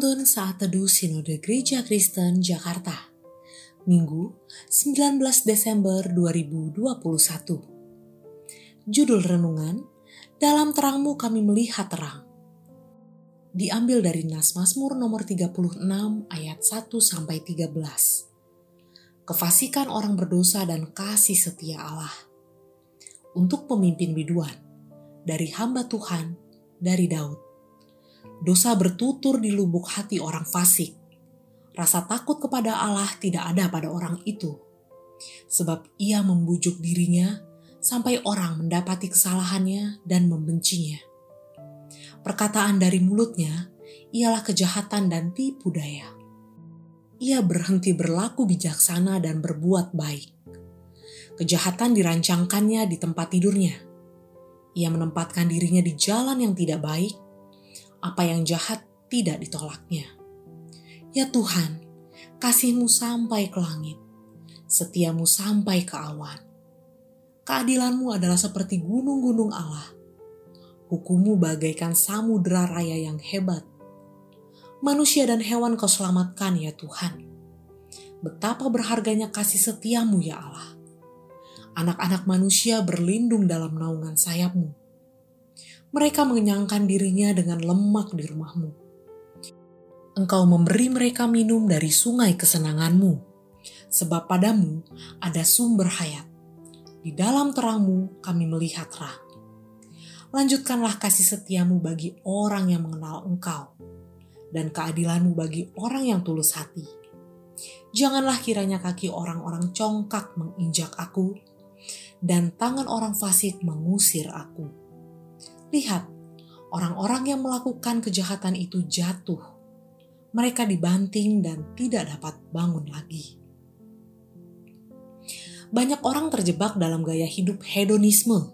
Penuntun Saat Teduh Sinode Gereja Kristen Jakarta. Minggu 19 Desember 2021 Judul Renungan Dalam terangmu kami melihat terang Diambil dari Nas Mazmur nomor 36 ayat 1 sampai 13 Kefasikan orang berdosa dan kasih setia Allah. Untuk pemimpin biduan Dari hamba Tuhan Dari Daud dosa bertutur di lubuk hati orang fasik. Rasa takut kepada Allah tidak ada pada orang itu, sebab ia membujuk dirinya sampai orang mendapati kesalahannya dan membencinya. Perkataan dari mulutnya ialah kejahatan dan tipu daya. Ia berhenti berlaku bijaksana dan berbuat baik. Kejahatan dirancangkannya di tempat tidurnya. Ia menempatkan dirinya di jalan yang tidak baik apa yang jahat tidak ditolaknya. Ya Tuhan, kasihmu sampai ke langit, setiamu sampai ke awan. Keadilanmu adalah seperti gunung-gunung Allah. Hukummu bagaikan samudera raya yang hebat. Manusia dan hewan kau selamatkan ya Tuhan. Betapa berharganya kasih setiamu ya Allah. Anak-anak manusia berlindung dalam naungan sayapmu mereka mengenyangkan dirinya dengan lemak di rumahmu. Engkau memberi mereka minum dari sungai kesenanganmu, sebab padamu ada sumber hayat. Di dalam terangmu kami melihat terang. Lanjutkanlah kasih setiamu bagi orang yang mengenal engkau, dan keadilanmu bagi orang yang tulus hati. Janganlah kiranya kaki orang-orang congkak menginjak aku, dan tangan orang fasik mengusir aku Lihat, orang-orang yang melakukan kejahatan itu jatuh. Mereka dibanting dan tidak dapat bangun lagi. Banyak orang terjebak dalam gaya hidup hedonisme.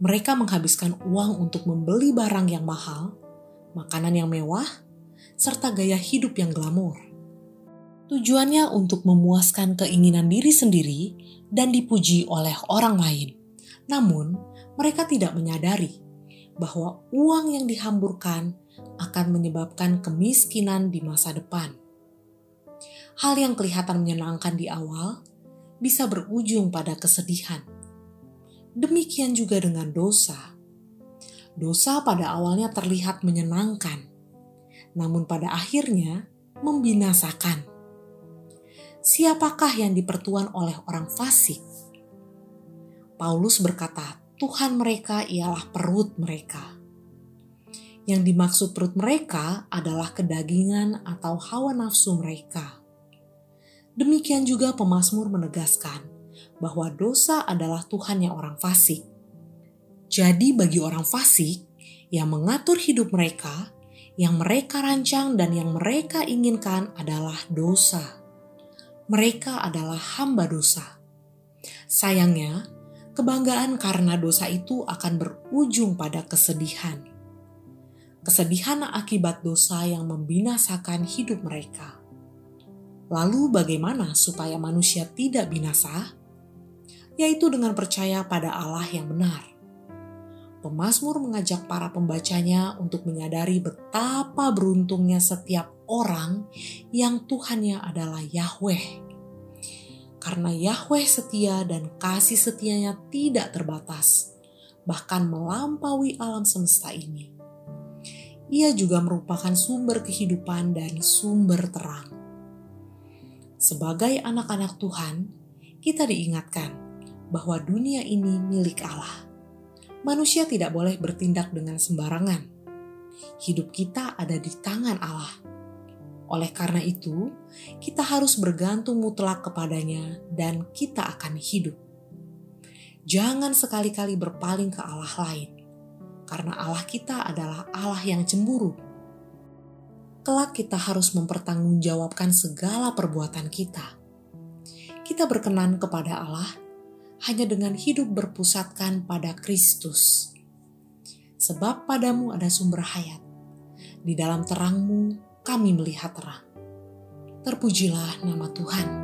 Mereka menghabiskan uang untuk membeli barang yang mahal, makanan yang mewah, serta gaya hidup yang glamor. Tujuannya untuk memuaskan keinginan diri sendiri dan dipuji oleh orang lain. Namun, mereka tidak menyadari bahwa uang yang dihamburkan akan menyebabkan kemiskinan di masa depan. Hal yang kelihatan menyenangkan di awal bisa berujung pada kesedihan. Demikian juga dengan dosa. Dosa pada awalnya terlihat menyenangkan, namun pada akhirnya membinasakan. Siapakah yang dipertuan oleh orang fasik? Paulus berkata, Tuhan mereka ialah perut mereka. Yang dimaksud perut mereka adalah kedagingan atau hawa nafsu mereka. Demikian juga pemazmur menegaskan bahwa dosa adalah Tuhannya orang fasik. Jadi bagi orang fasik yang mengatur hidup mereka, yang mereka rancang dan yang mereka inginkan adalah dosa. Mereka adalah hamba dosa. Sayangnya, kebanggaan karena dosa itu akan berujung pada kesedihan. Kesedihan akibat dosa yang membinasakan hidup mereka. Lalu, bagaimana supaya manusia tidak binasa? Yaitu dengan percaya pada Allah yang benar. Pemasmur mengajak para pembacanya untuk menyadari betapa beruntungnya setiap orang yang Tuhannya adalah Yahweh karena Yahweh setia dan kasih setianya tidak terbatas, bahkan melampaui alam semesta ini. Ia juga merupakan sumber kehidupan dan sumber terang. Sebagai anak-anak Tuhan, kita diingatkan bahwa dunia ini milik Allah. Manusia tidak boleh bertindak dengan sembarangan. Hidup kita ada di tangan Allah oleh karena itu, kita harus bergantung mutlak kepadanya dan kita akan hidup. Jangan sekali-kali berpaling ke Allah lain, karena Allah kita adalah Allah yang cemburu. Kelak kita harus mempertanggungjawabkan segala perbuatan kita. Kita berkenan kepada Allah hanya dengan hidup berpusatkan pada Kristus. Sebab padamu ada sumber hayat. Di dalam terangmu kami melihat terang. Terpujilah nama Tuhan.